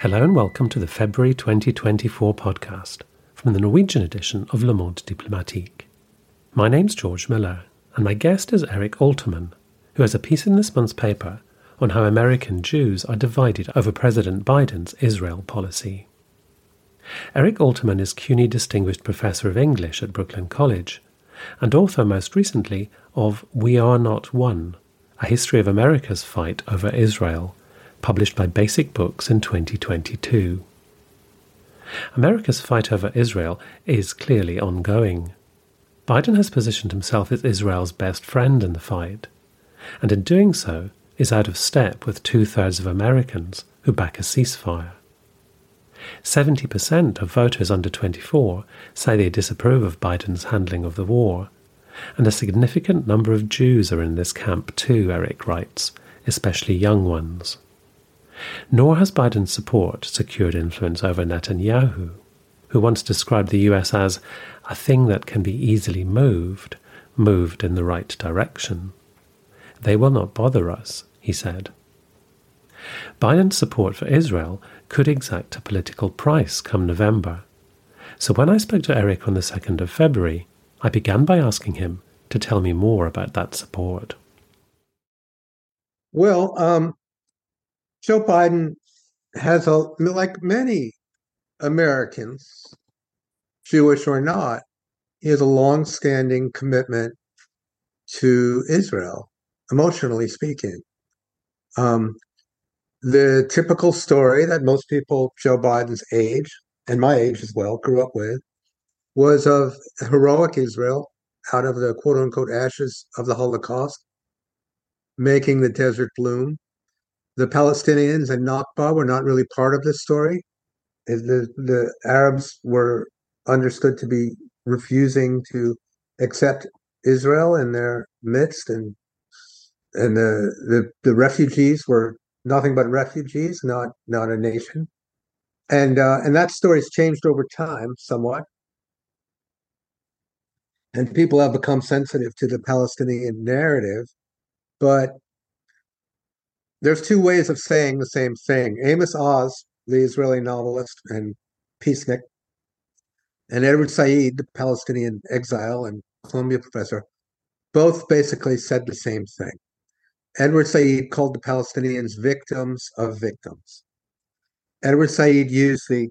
Hello and welcome to the February 2024 podcast from the Norwegian edition of Le Monde Diplomatique. My name's George Miller, and my guest is Eric Alterman, who has a piece in this month's paper on how American Jews are divided over President Biden's Israel policy. Eric Alterman is CUNY Distinguished Professor of English at Brooklyn College and author most recently of We Are Not One, a history of America's fight over Israel published by Basic Books in 2022. America's fight over Israel is clearly ongoing. Biden has positioned himself as Israel's best friend in the fight, and in doing so is out of step with two thirds of Americans who back a ceasefire. 70% of voters under 24 say they disapprove of Biden's handling of the war, and a significant number of Jews are in this camp too, Eric writes, especially young ones. Nor has Biden's support secured influence over Netanyahu, who once described the US as a thing that can be easily moved, moved in the right direction. They will not bother us, he said. Biden's support for Israel could exact a political price come November. So when I spoke to Eric on the 2nd of February, I began by asking him to tell me more about that support. Well, um, Joe Biden has a like many Americans, Jewish or not, he has a long-standing commitment to Israel, emotionally speaking. Um, the typical story that most people Joe Biden's age and my age as well grew up with was of heroic Israel out of the quote unquote ashes of the Holocaust, making the desert bloom, the Palestinians and Nakba were not really part of this story. The, the Arabs were understood to be refusing to accept Israel in their midst, and and the, the, the refugees were nothing but refugees, not not a nation. And uh, and that story's changed over time somewhat, and people have become sensitive to the Palestinian narrative, but there's two ways of saying the same thing. Amos Oz, the Israeli novelist and peacenik, and Edward Said, the Palestinian exile and Columbia professor, both basically said the same thing. Edward Said called the Palestinians victims of victims. Edward Said used the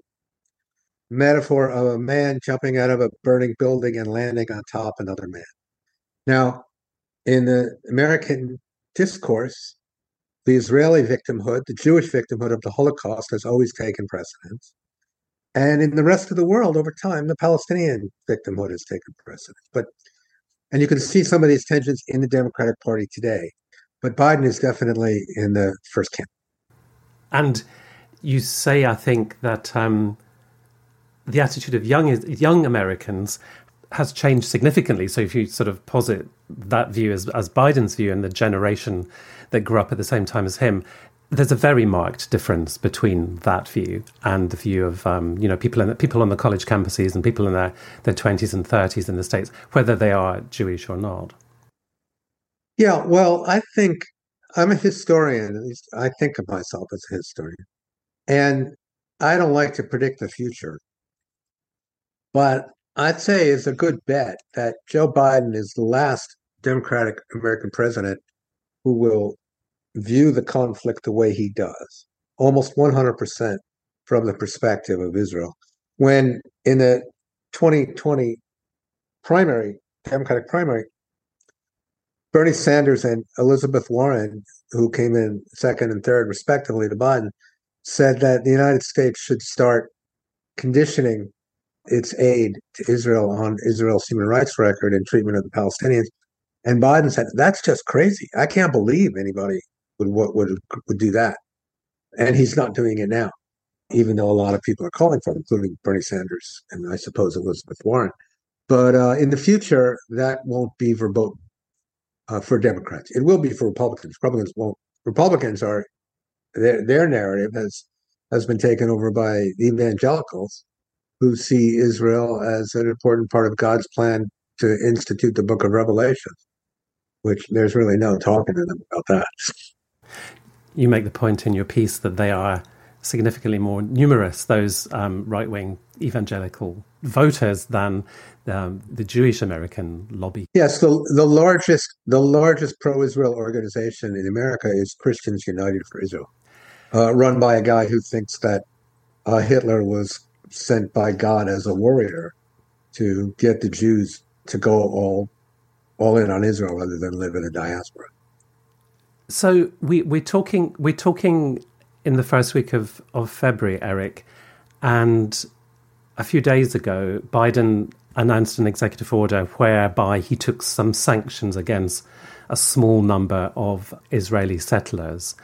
metaphor of a man jumping out of a burning building and landing on top another man. Now, in the American discourse, the Israeli victimhood, the Jewish victimhood of the Holocaust has always taken precedence. And in the rest of the world, over time, the Palestinian victimhood has taken precedence. But and you can see some of these tensions in the Democratic Party today. But Biden is definitely in the first camp. And you say, I think, that um, the attitude of young is young Americans has changed significantly. So if you sort of posit that view as, as Biden's view and the generation that grew up at the same time as him, there's a very marked difference between that view and the view of um, you know people in the, people on the college campuses and people in their their twenties and thirties in the states, whether they are Jewish or not. Yeah, well, I think I'm a historian. At least I think of myself as a historian, and I don't like to predict the future. But I'd say it's a good bet that Joe Biden is the last Democratic American president who will view the conflict the way he does, almost 100% from the perspective of Israel. When in the 2020 primary, Democratic primary, Bernie Sanders and Elizabeth Warren, who came in second and third, respectively, to Biden, said that the United States should start conditioning its aid to Israel on Israel's human rights record and treatment of the Palestinians. And Biden said, "That's just crazy. I can't believe anybody would would would, do that." And he's not doing it now, even though a lot of people are calling for it, including Bernie Sanders and I suppose Elizabeth Warren. But uh, in the future, that won't be verboten uh, for Democrats. It will be for Republicans. Republicans won't. Republicans are their their narrative has has been taken over by the evangelicals who see Israel as an important part of God's plan to institute the book of Revelation, which there's really no talking to them about that. You make the point in your piece that they are significantly more numerous, those um, right wing evangelical voters, than um, the Jewish American lobby. Yes, the, the largest the largest pro Israel organization in America is Christians United for Israel, uh, run by a guy who thinks that uh, Hitler was sent by God as a warrior to get the Jews to go all all in on Israel rather than live in a diaspora. So we, we're talking we're talking in the first week of, of February, Eric, and a few days ago, Biden announced an executive order whereby he took some sanctions against a small number of Israeli settlers.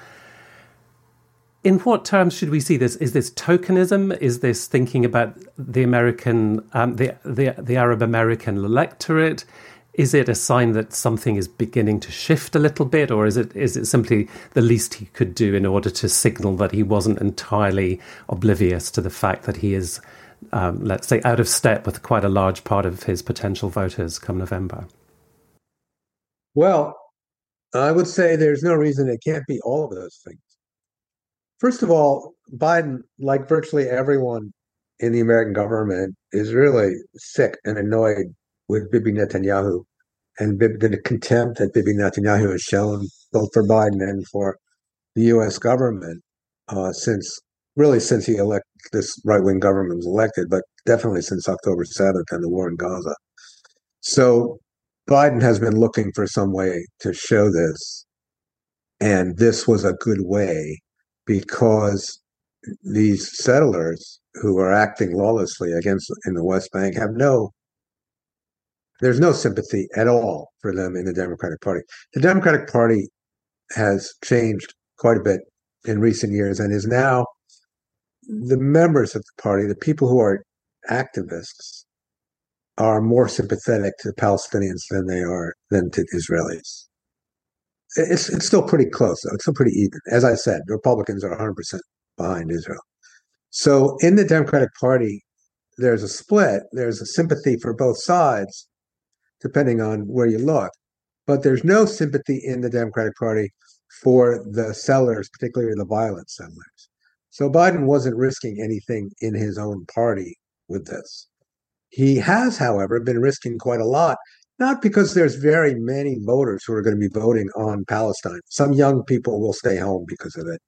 In what terms should we see this? Is this tokenism? Is this thinking about the American, um, the, the the Arab American electorate? is it a sign that something is beginning to shift a little bit, or is it is it simply the least he could do in order to signal that he wasn't entirely oblivious to the fact that he is, um, let's say, out of step with quite a large part of his potential voters come November? Well, I would say there's no reason it can't be all of those things. First of all, Biden, like virtually everyone in the American government, is really sick and annoyed with Bibi Netanyahu and the contempt that Bibi Netanyahu has shown both for Biden and for the U.S. government uh, since really since he elect this right wing government was elected, but definitely since October seventh and the war in Gaza. So Biden has been looking for some way to show this, and this was a good way because these settlers who are acting lawlessly against in the West Bank have no there's no sympathy at all for them in the Democratic Party. The Democratic Party has changed quite a bit in recent years and is now the members of the party, the people who are activists, are more sympathetic to the Palestinians than they are than to the Israelis. It's it's still pretty close. Though. It's still pretty even. As I said, Republicans are 100 percent behind Israel. So in the Democratic Party, there's a split. There's a sympathy for both sides, depending on where you look. But there's no sympathy in the Democratic Party for the sellers, particularly the violent sellers. So Biden wasn't risking anything in his own party with this. He has, however, been risking quite a lot, not because there's very many voters who are going to be voting on Palestine. Some young people will stay home because of it.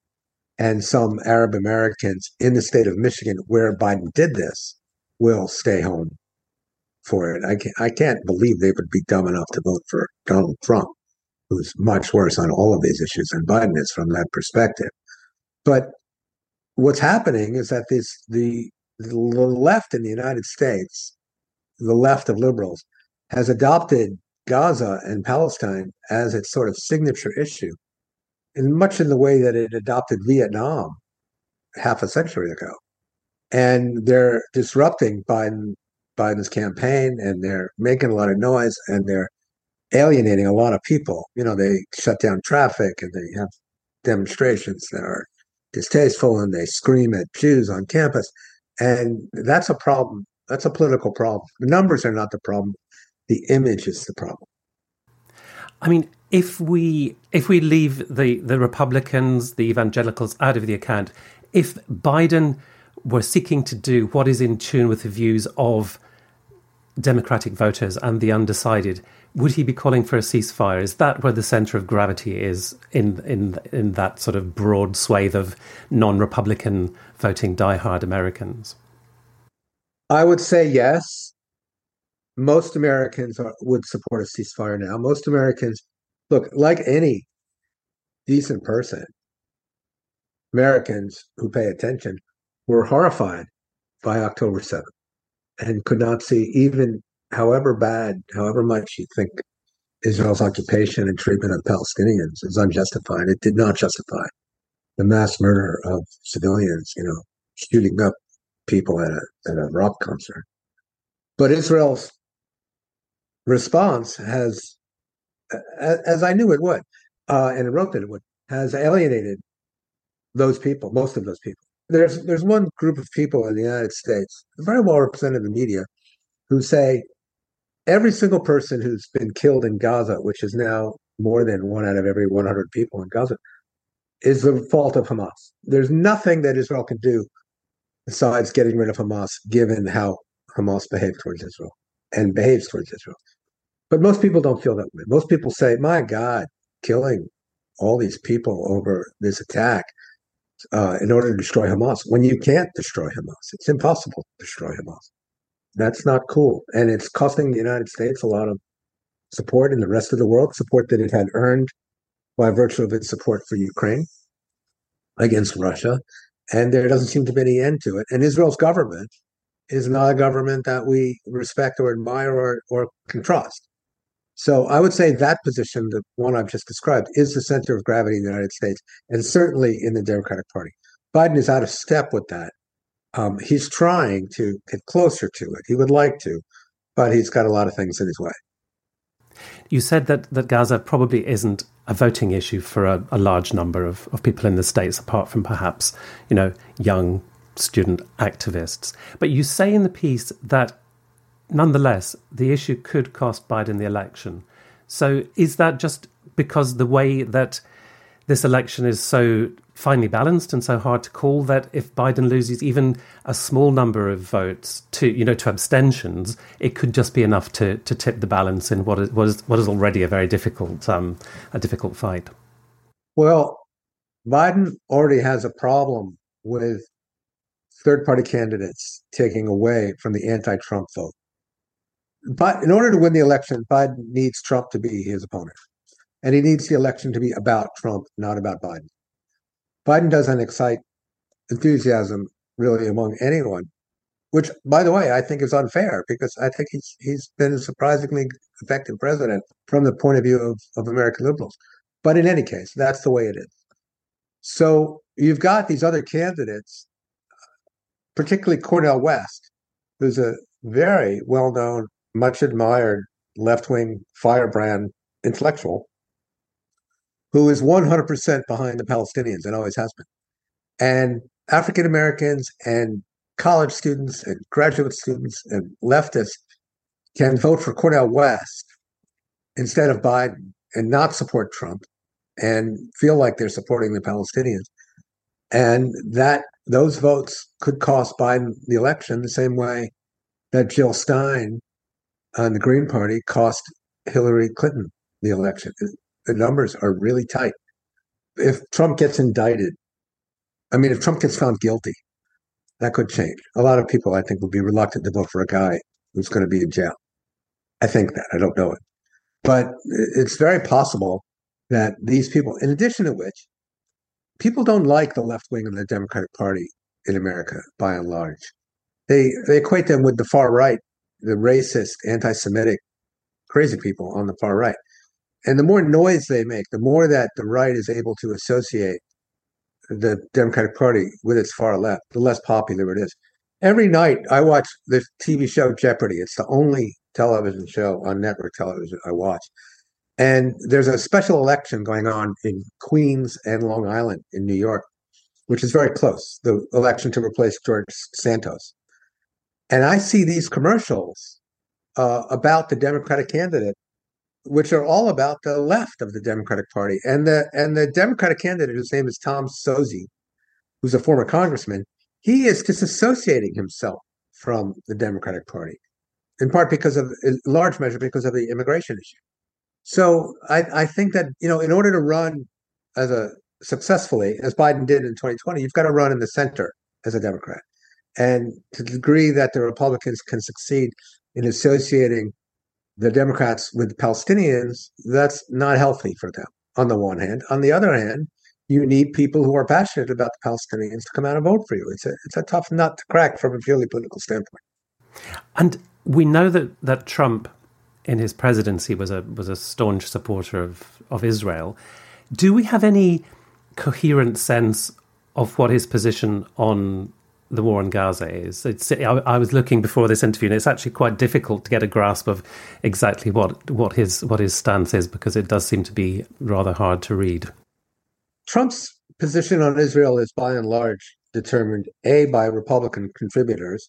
And some Arab Americans in the state of Michigan, where Biden did this, will stay home for it. I can't, I can't believe they would be dumb enough to vote for Donald Trump, who's much worse on all of these issues than Biden is from that perspective. But what's happening is that this the the left in the United States, the left of liberals, has adopted Gaza and Palestine as its sort of signature issue, in much in the way that it adopted Vietnam half a century ago. And they're disrupting Biden Biden's campaign and they're making a lot of noise and they're alienating a lot of people. You know, they shut down traffic and they have demonstrations that are distasteful and they scream at Jews on campus. And that's a problem. That's a political problem. The numbers are not the problem. The image is the problem. I mean, if we if we leave the, the Republicans, the evangelicals out of the account, if Biden were seeking to do what is in tune with the views of Democratic voters and the undecided, would he be calling for a ceasefire? Is that where the centre of gravity is in in in that sort of broad swathe of non-Republican voting diehard Americans? I would say yes. Most Americans are, would support a ceasefire now. Most Americans, look, like any decent person, Americans who pay attention were horrified by October 7th and could not see even however bad, however much you think Israel's occupation and treatment of Palestinians is unjustified. It did not justify the mass murder of civilians, you know, shooting up people at a, at a rock concert. But Israel's response has, as I knew it would, uh, and wrote that it would, has alienated those people, most of those people there's there's one group of people in the United States, very well represented in the media, who say every single person who's been killed in Gaza, which is now more than one out of every 100 people in Gaza, is the fault of Hamas. There's nothing that Israel can do besides getting rid of Hamas, given how Hamas behaved towards Israel and behaves towards Israel. But most people don't feel that way. Most people say, my God, killing all these people over this attack uh, in order to destroy Hamas when you can't destroy Hamas. It's impossible to destroy Hamas. That's not cool. And it's costing the United States a lot of support in the rest of the world, support that it had earned by virtue of its support for Ukraine against Russia. And there doesn't seem to be any end to it. And Israel's government is not a government that we respect or admire or, or can trust. So I would say that position, the one I've just described, is the center of gravity in the United States and certainly in the Democratic Party. Biden is out of step with that. Um, he's trying to get closer to it. He would like to, but he's got a lot of things in his way. You said that, that Gaza probably isn't a voting issue for a, a large number of, of people in the States, apart from perhaps, you know, young student activists. But you say in the piece that nonetheless, the issue could cost Biden the election. So is that just because the way that this election is so finely balanced and so hard to call that if Biden loses even a small number of votes to you know to abstentions, it could just be enough to to tip the balance in what is what is, what is already a very difficult um, a difficult fight. Well, Biden already has a problem with third party candidates taking away from the anti Trump vote. But in order to win the election, Biden needs Trump to be his opponent. And he needs the election to be about Trump, not about Biden. Biden doesn't excite enthusiasm really among anyone, which, by the way, I think is unfair because I think he's he's been a surprisingly effective president from the point of view of, of American liberals. But in any case, that's the way it is. So you've got these other candidates, particularly Cornel West, who's a very well known much admired left wing firebrand intellectual who is 100% behind the Palestinians and always has been. And African Americans and college students and graduate students and leftists can vote for Cornel West instead of Biden and not support Trump and feel like they're supporting the Palestinians. And that those votes could cost Biden the election the same way that Jill Stein Uh, on the Green Party cost Hillary Clinton the election. The numbers are really tight. If Trump gets indicted, I mean, if Trump gets found guilty, that could change. A lot of people, I think, would be reluctant to vote for a guy who's going to be in jail. I think that. I don't know it. But it's very possible that these people, in addition to which, people don't like the left wing of the Democratic Party in America by and large. They they equate them with the far right the racist, anti Semitic, crazy people on the far right. And the more noise they make, the more that the right is able to associate the Democratic Party with its far left, the less popular it is. Every night I watch the TV show Jeopardy. It's the only television show on network television I watch. And there's a special election going on in Queens and Long Island in New York, which is very close, the election to replace George Santos. And I see these commercials uh, about the Democratic candidate, which are all about the left of the Democratic Party. And the and the Democratic candidate, whose name is Tom Suozzi, who's a former congressman, he is disassociating himself from the Democratic Party, in part because of, in large measure, because of the immigration issue. So I, I think that you know, in order to run as a successfully as Biden did in 2020, you've got to run in the center as a Democrat. And to the degree that the Republicans can succeed in associating the Democrats with Palestinians, that's not healthy for them, on the one hand. On the other hand, you need people who are passionate about the Palestinians to come out and vote for you. It's a, it's a tough nut to crack from a purely political standpoint. And we know that, that Trump, in his presidency, was a, was a staunch supporter of, of Israel. Do we have any coherent sense of what his position on the war in Gaza is. I, I, was looking before this interview, and it's actually quite difficult to get a grasp of exactly what, what his what his stance is because it does seem to be rather hard to read. Trump's position on Israel is by and large determined a by Republican contributors.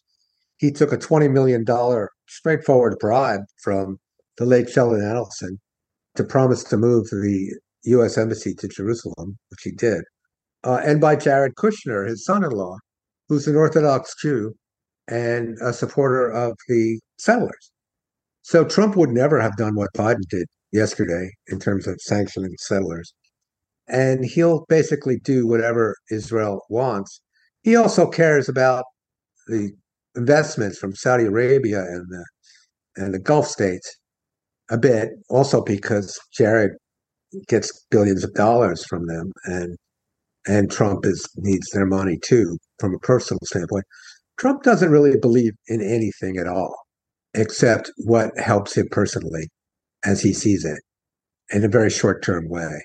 He took a twenty million dollar straightforward bribe from the late Sheldon Adelson to promise to move the U.S. embassy to Jerusalem, which he did. uh, and by Jared Kushner, his son-in-law, who's an Orthodox Jew and a supporter of the settlers. So Trump would never have done what Biden did yesterday in terms of sanctioning settlers. And he'll basically do whatever Israel wants. He also cares about the investments from Saudi Arabia and the and the Gulf states a bit, also because Jared gets billions of dollars from them and and Trump is needs their money too from a personal standpoint. Trump doesn't really believe in anything at all except what helps him personally as he sees it in a very short term way.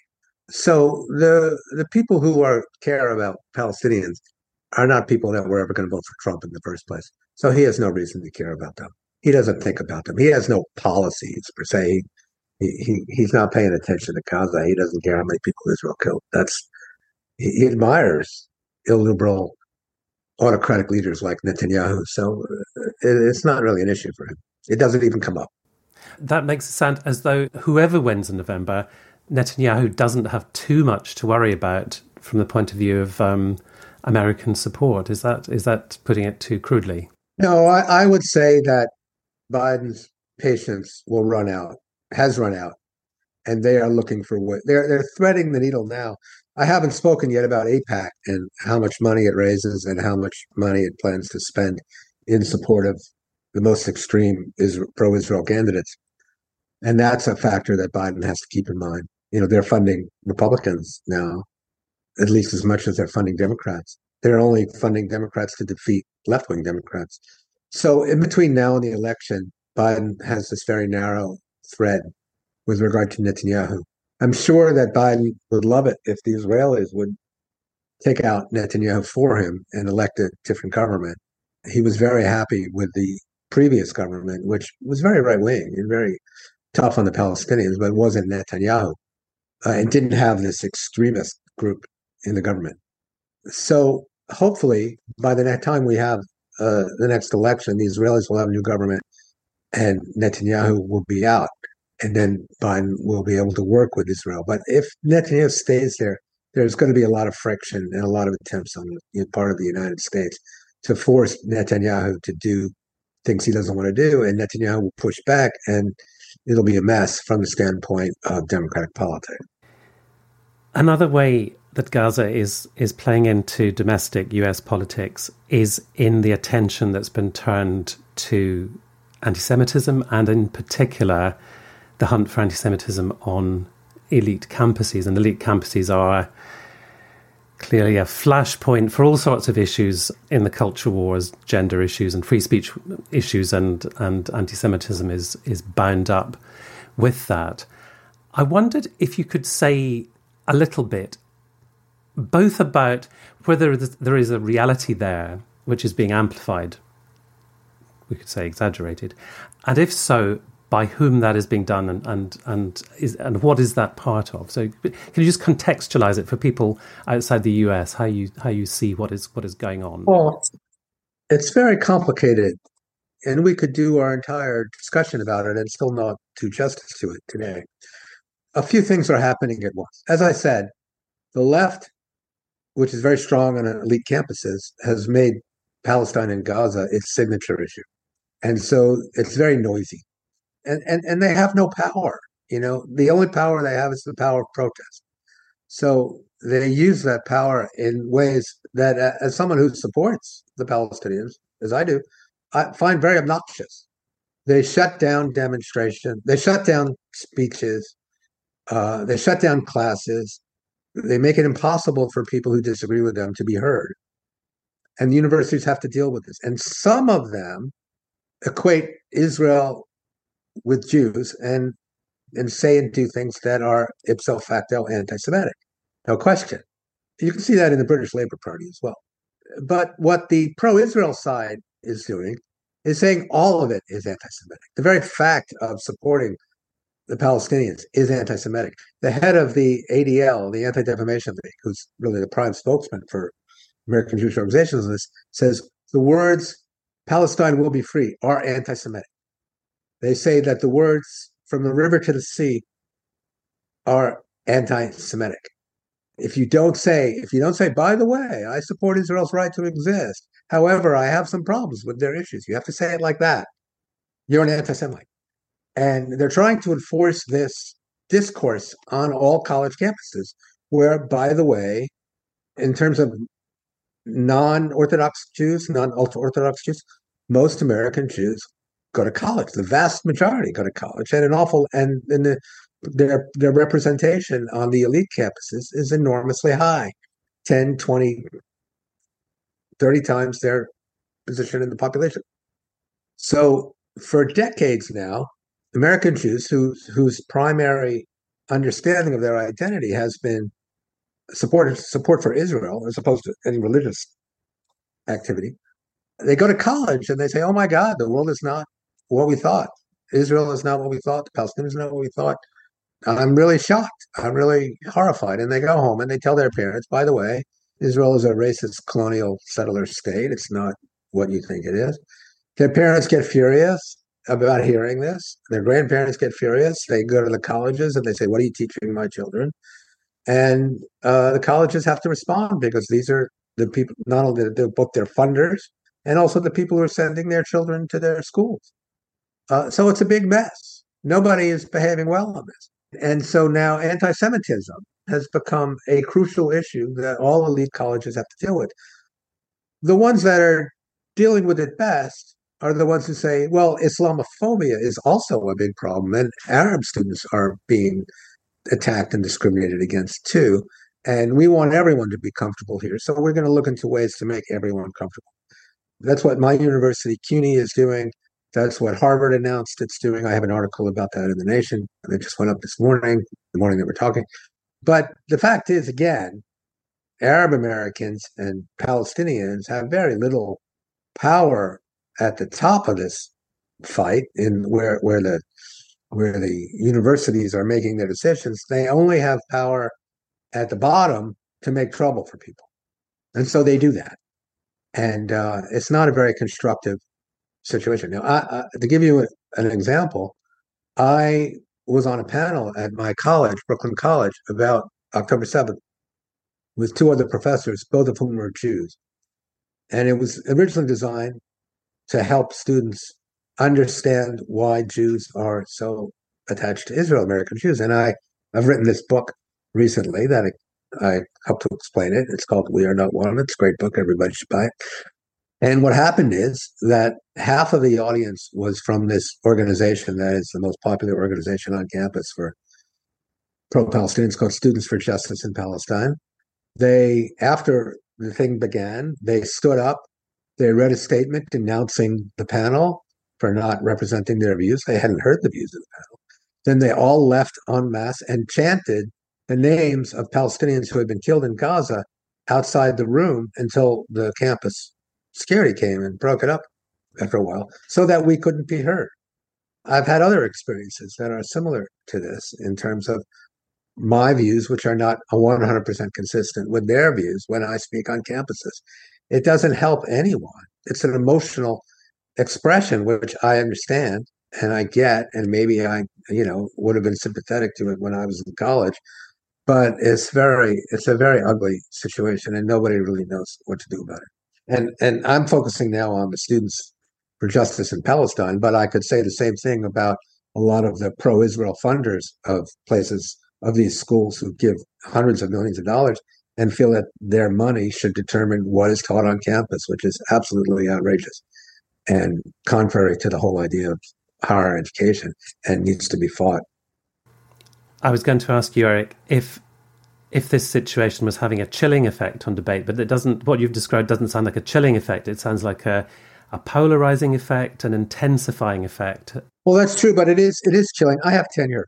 So the the people who are care about Palestinians are not people that were ever going to vote for Trump in the first place. So he has no reason to care about them. He doesn't think about them. He has no policies per se. He, he he's not paying attention to Gaza. He doesn't care how many people Israel killed. That's he, he admires illiberal autocratic leaders like Netanyahu. So uh, it, it's not really an issue for him. It doesn't even come up. That makes it sound as though whoever wins in November, Netanyahu doesn't have too much to worry about from the point of view of um, American support. Is that is that putting it too crudely? No, I, I would say that Biden's patience will run out, has run out, and they are looking for what they're they're threading the needle now. I haven't spoken yet about AIPAC and how much money it raises and how much money it plans to spend in support of the most extreme pro-Israel candidates, and that's a factor that Biden has to keep in mind. You know, they're funding Republicans now, at least as much as they're funding Democrats. They're only funding Democrats to defeat left-wing Democrats. So in between now and the election, Biden has this very narrow thread with regard to Netanyahu. I'm sure that Biden would love it if the Israelis would take out Netanyahu for him and elect a different government. He was very happy with the previous government, which was very right wing and very tough on the Palestinians, but it wasn't Netanyahu uh, and didn't have this extremist group in the government. So hopefully, by the next time we have uh, the next election, the Israelis will have a new government and Netanyahu will be out. And then Biden will be able to work with Israel. But if Netanyahu stays there, there's going to be a lot of friction and a lot of attempts on the part of the United States to force Netanyahu to do things he doesn't want to do. And Netanyahu will push back, and it'll be a mess from the standpoint of democratic politics. Another way that Gaza is is playing into domestic US politics is in the attention that's been turned to anti-Semitism and in particular the hunt for anti-Semitism on elite campuses. And elite campuses are clearly a flashpoint for all sorts of issues in the culture wars, gender issues and free speech issues and, and anti-Semitism is is bound up with that. I wondered if you could say a little bit both about whether there is a reality there which is being amplified, we could say exaggerated, and if so, by whom that is being done and and and, is, and what is that part of? So, can you just contextualize it for people outside the US how you how you see what is what is going on? Well, it's very complicated, and we could do our entire discussion about it and still not do justice to it today. A few things are happening at once. As I said, the left which is very strong on elite campuses, has made Palestine and Gaza its signature issue. And so it's very noisy. And, and, and they have no power. You know, the only power they have is the power of protest. So they use that power in ways that, uh, as someone who supports the Palestinians, as I do, I find very obnoxious. They shut down demonstration. They shut down speeches. Uh, they shut down classes they make it impossible for people who disagree with them to be heard. And the universities have to deal with this. And some of them equate Israel with Jews and and say and do things that are ipso facto anti-Semitic. No question. You can see that in the British Labour Party as well. But what the pro-Israel side is doing is saying all of it is anti-Semitic. The very fact of supporting the Palestinians is anti Semitic. The head of the ADL, the Anti Defamation League, who's really the prime spokesman for American Jewish organizations, says the words Palestine will be free are anti Semitic. They say that the words from the river to the sea are anti Semitic. if you don't say, if you don't say, by the way, I support Israel's right to exist. However, I have some problems with their issues. You have to say it like that. You're an anti-Semite. And they're trying to enforce this discourse on all college campuses, where, by the way, in terms of non-Orthodox Jews, non-ultra-Orthodox Jews, most American Jews go to college. The vast majority go to college, and an awful and in the their their representation on the elite campuses is enormously high 10 20 30 times their position in the population so for decades now american jews whose whose primary understanding of their identity has been support support for israel as opposed to any religious activity they go to college and they say oh my god the world is not what we thought israel is not what we thought the palestinians is not what we thought I'm really shocked. I'm really horrified. And they go home and they tell their parents, by the way, Israel is a racist colonial settler state. It's not what you think it is. Their parents get furious about hearing this. Their grandparents get furious. They go to the colleges and they say, What are you teaching my children? And uh, the colleges have to respond because these are the people, not only the, both their funders and also the people who are sending their children to their schools. Uh, so it's a big mess. Nobody is behaving well on this. And so now anti Semitism has become a crucial issue that all elite colleges have to deal with. The ones that are dealing with it best are the ones who say, well, Islamophobia is also a big problem, and Arab students are being attacked and discriminated against too. And we want everyone to be comfortable here. So we're going to look into ways to make everyone comfortable. That's what my university, CUNY, is doing. That's what Harvard announced it's doing. I have an article about that in the Nation, and it just went up this morning, the morning that we're talking. But the fact is, again, Arab Americans and Palestinians have very little power at the top of this fight, in where where the where the universities are making their decisions. They only have power at the bottom to make trouble for people, and so they do that. And uh, it's not a very constructive situation. Now, I, I, to give you an example, I was on a panel at my college, Brooklyn College, about October 7th with two other professors, both of whom were Jews. And it was originally designed to help students understand why Jews are so attached to Israel, American Jews. And I, I've written this book recently that I, I help to explain it. It's called We Are Not One. It's a great book. Everybody should buy it. And what happened is that half of the audience was from this organization that is the most popular organization on campus for pro Palestinians called Students for Justice in Palestine. They, after the thing began, they stood up, they read a statement denouncing the panel for not representing their views. They hadn't heard the views of the panel. Then they all left en masse and chanted the names of Palestinians who had been killed in Gaza outside the room until the campus security came and broke it up after a while so that we couldn't be heard. I've had other experiences that are similar to this in terms of my views, which are not 100% consistent with their views when I speak on campuses. It doesn't help anyone. It's an emotional expression, which I understand and I get, and maybe I, you know, would have been sympathetic to it when I was in college. But it's very, it's a very ugly situation, and nobody really knows what to do about it and and I'm focusing now on the students for justice in Palestine, but I could say the same thing about a lot of the pro-Israel funders of places of these schools who give hundreds of millions of dollars and feel that their money should determine what is taught on campus, which is absolutely outrageous and contrary to the whole idea of higher education and needs to be fought. I was going to ask you, Eric, if if this situation was having a chilling effect on debate, but it doesn't. What you've described doesn't sound like a chilling effect. It sounds like a, a polarizing effect, an intensifying effect. Well, that's true, but it is it is chilling. I have tenure.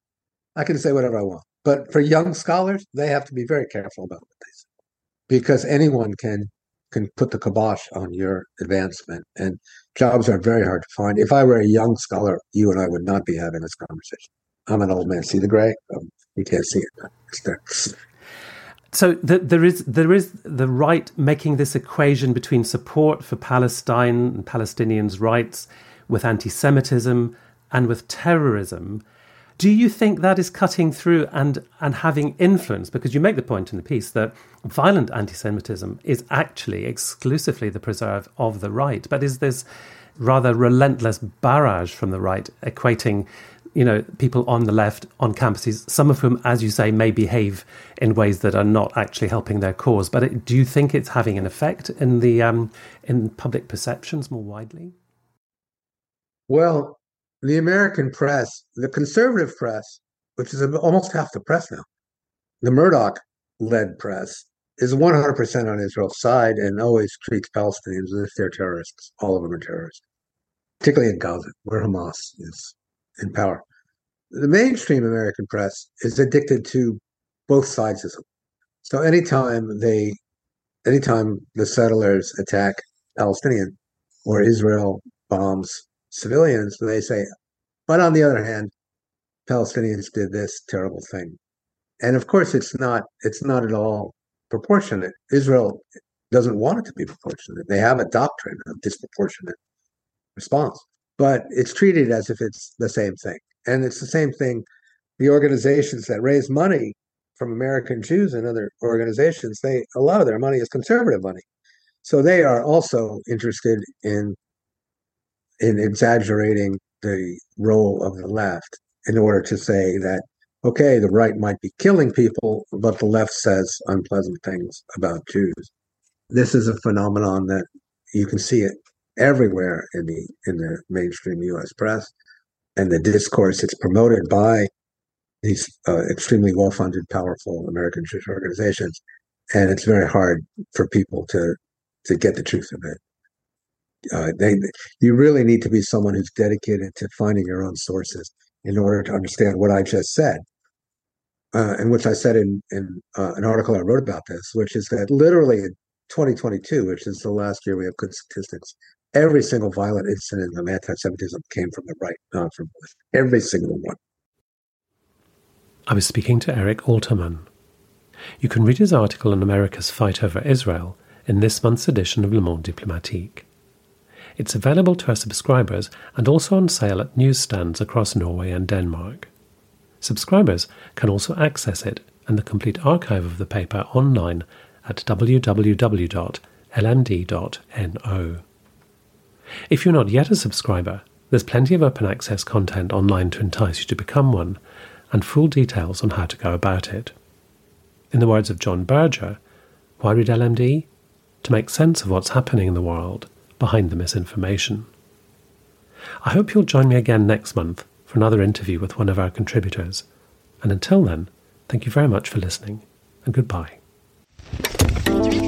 I can say whatever I want, but for young scholars, they have to be very careful about what they say because anyone can can put the kibosh on your advancement, and jobs are very hard to find. If I were a young scholar, you and I would not be having this conversation. I'm an old man. See the gray? Um, you can't see it. It's there so the, there is there is the right making this equation between support for Palestine and Palestinians' rights with anti-Semitism and with terrorism. Do you think that is cutting through and, and having influence? Because you make the point in the piece that violent anti Semitism is actually exclusively the preserve of the right, but is this rather relentless barrage from the right equating you know, people on the left on campuses, some of whom, as you say, may behave in ways that are not actually helping their cause. But it, do you think it's having an effect in the um, in public perceptions more widely? Well, the American press, the conservative press, which is almost half the press now, the Murdoch led press, is 100% on Israel's side and always treats Palestinians as if they're terrorists. All of them are terrorists, particularly in Gaza, where Hamas is in power. The mainstream American press is addicted to both sides of them. So anytime they, anytime the settlers attack Palestinian or Israel bombs civilians, they say, but on the other hand, Palestinians did this terrible thing. And of course, it's not it's not at all proportionate. Israel doesn't want it to be proportionate. They have a doctrine of disproportionate response but it's treated as if it's the same thing. And it's the same thing. The organizations that raise money from American Jews and other organizations, they a lot of their money is conservative money. So they are also interested in in exaggerating the role of the left in order to say that okay, the right might be killing people, but the left says unpleasant things about Jews. This is a phenomenon that you can see it everywhere in the in the mainstream U.S. press, and the discourse it's promoted by these uh, extremely well-funded, powerful American Jewish organizations, and it's very hard for people to to get the truth of it. Uh, they, you really need to be someone who's dedicated to finding your own sources in order to understand what I just said, uh, and which I said in in uh, an article I wrote about this, which is that literally 2022, which is the last year we have good statistics, every single violent incident of anti-Semitism came from the right, not from the left. Every single one. I was speaking to Eric Alterman. You can read his article on America's fight over Israel in this month's edition of Le Monde Diplomatique. It's available to our subscribers and also on sale at newsstands across Norway and Denmark. Subscribers can also access it and the complete archive of the paper online at www.lmd.no. If you're not yet a subscriber, there's plenty of open access content online to entice you to become one, and full details on how to go about it. In the words of John Berger, why read LMD? To make sense of what's happening in the world behind the misinformation. I hope you'll join me again next month for another interview with one of our contributors. And until then, thank you very much for listening, and goodbye. Three.